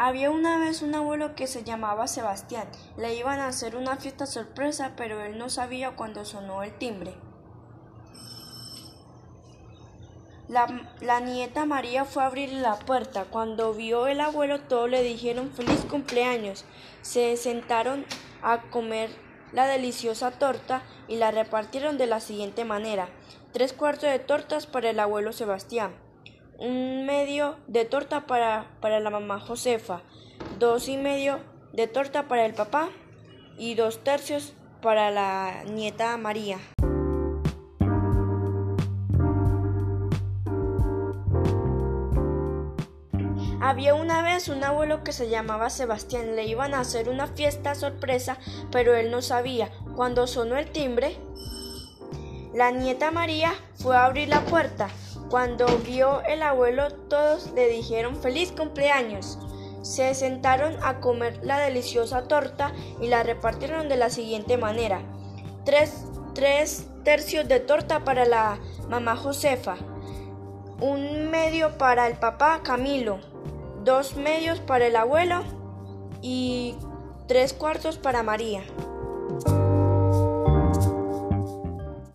Había una vez un abuelo que se llamaba Sebastián. Le iban a hacer una fiesta sorpresa, pero él no sabía cuándo sonó el timbre. La, nieta María fue a abrir la puerta. Cuando vio el abuelo, todos le dijeron feliz cumpleaños. Se sentaron a comer la deliciosa torta y la repartieron de la siguiente manera. Tres cuartos de tortas para el abuelo Sebastián, un medio de torta para, para la mamá Josefa, dos y medio de torta para el papá y dos tercios para la nieta María. Había una vez un abuelo que se llamaba Sebastián. Le iban a hacer una fiesta sorpresa, pero él no sabía. Cuando sonó el timbre, la nieta María fue a abrir la puerta. Cuando vio el abuelo, todos le dijeron feliz cumpleaños. Se sentaron a comer la deliciosa torta y la repartieron de la siguiente manera. Tres, tres tercios de torta para la mamá Josefa, un medio para el papá Camilo, dos medios para el abuelo y tres cuartos para María.